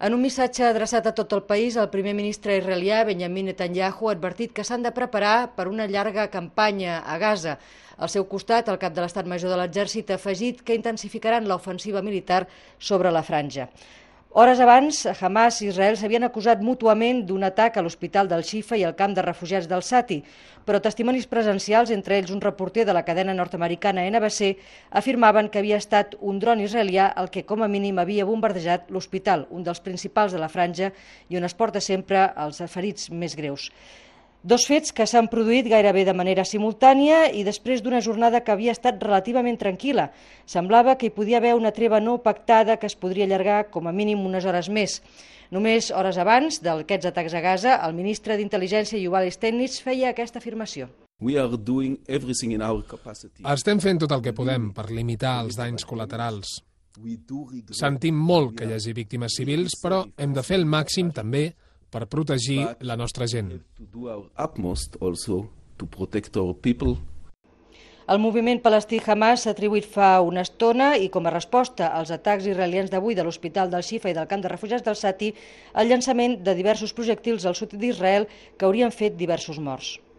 En un missatge adreçat a tot el país, el primer ministre israelià Benjamin Netanyahu ha advertit que s'han de preparar per una llarga campanya a Gaza. Al seu costat, el cap de l'estat major de l'exèrcit ha afegit que intensificaran l'ofensiva militar sobre la franja. Hores abans, Hamas i Israel s'havien acusat mútuament d'un atac a l'Hospital del Xifa i al camp de refugiats del Sati, però testimonis presencials, entre ells un reporter de la cadena nord-americana NBC, afirmaven que havia estat un dron israelià el que com a mínim havia bombardejat l'hospital, un dels principals de la franja i on es porta sempre els ferits més greus. Dos fets que s'han produït gairebé de manera simultània i després d'una jornada que havia estat relativament tranquil·la. Semblava que hi podia haver una treva no pactada que es podria allargar com a mínim unes hores més. Només hores abans d'aquests atacs a Gaza, el ministre d'Intel·ligència Yuval Steinitz feia aquesta afirmació. We are doing everything in our capacity. Estem fent tot el que podem per limitar els danys col·laterals. Sentim molt que hi hagi víctimes civils, però hem de fer el màxim també per protegir la nostra gent. El moviment palestí Hamas s'ha atribuït fa una estona i com a resposta als atacs israelians d'avui de l'Hospital del Xifa i del camp de refugiats del Sati el llançament de diversos projectils al sud d'Israel que haurien fet diversos morts.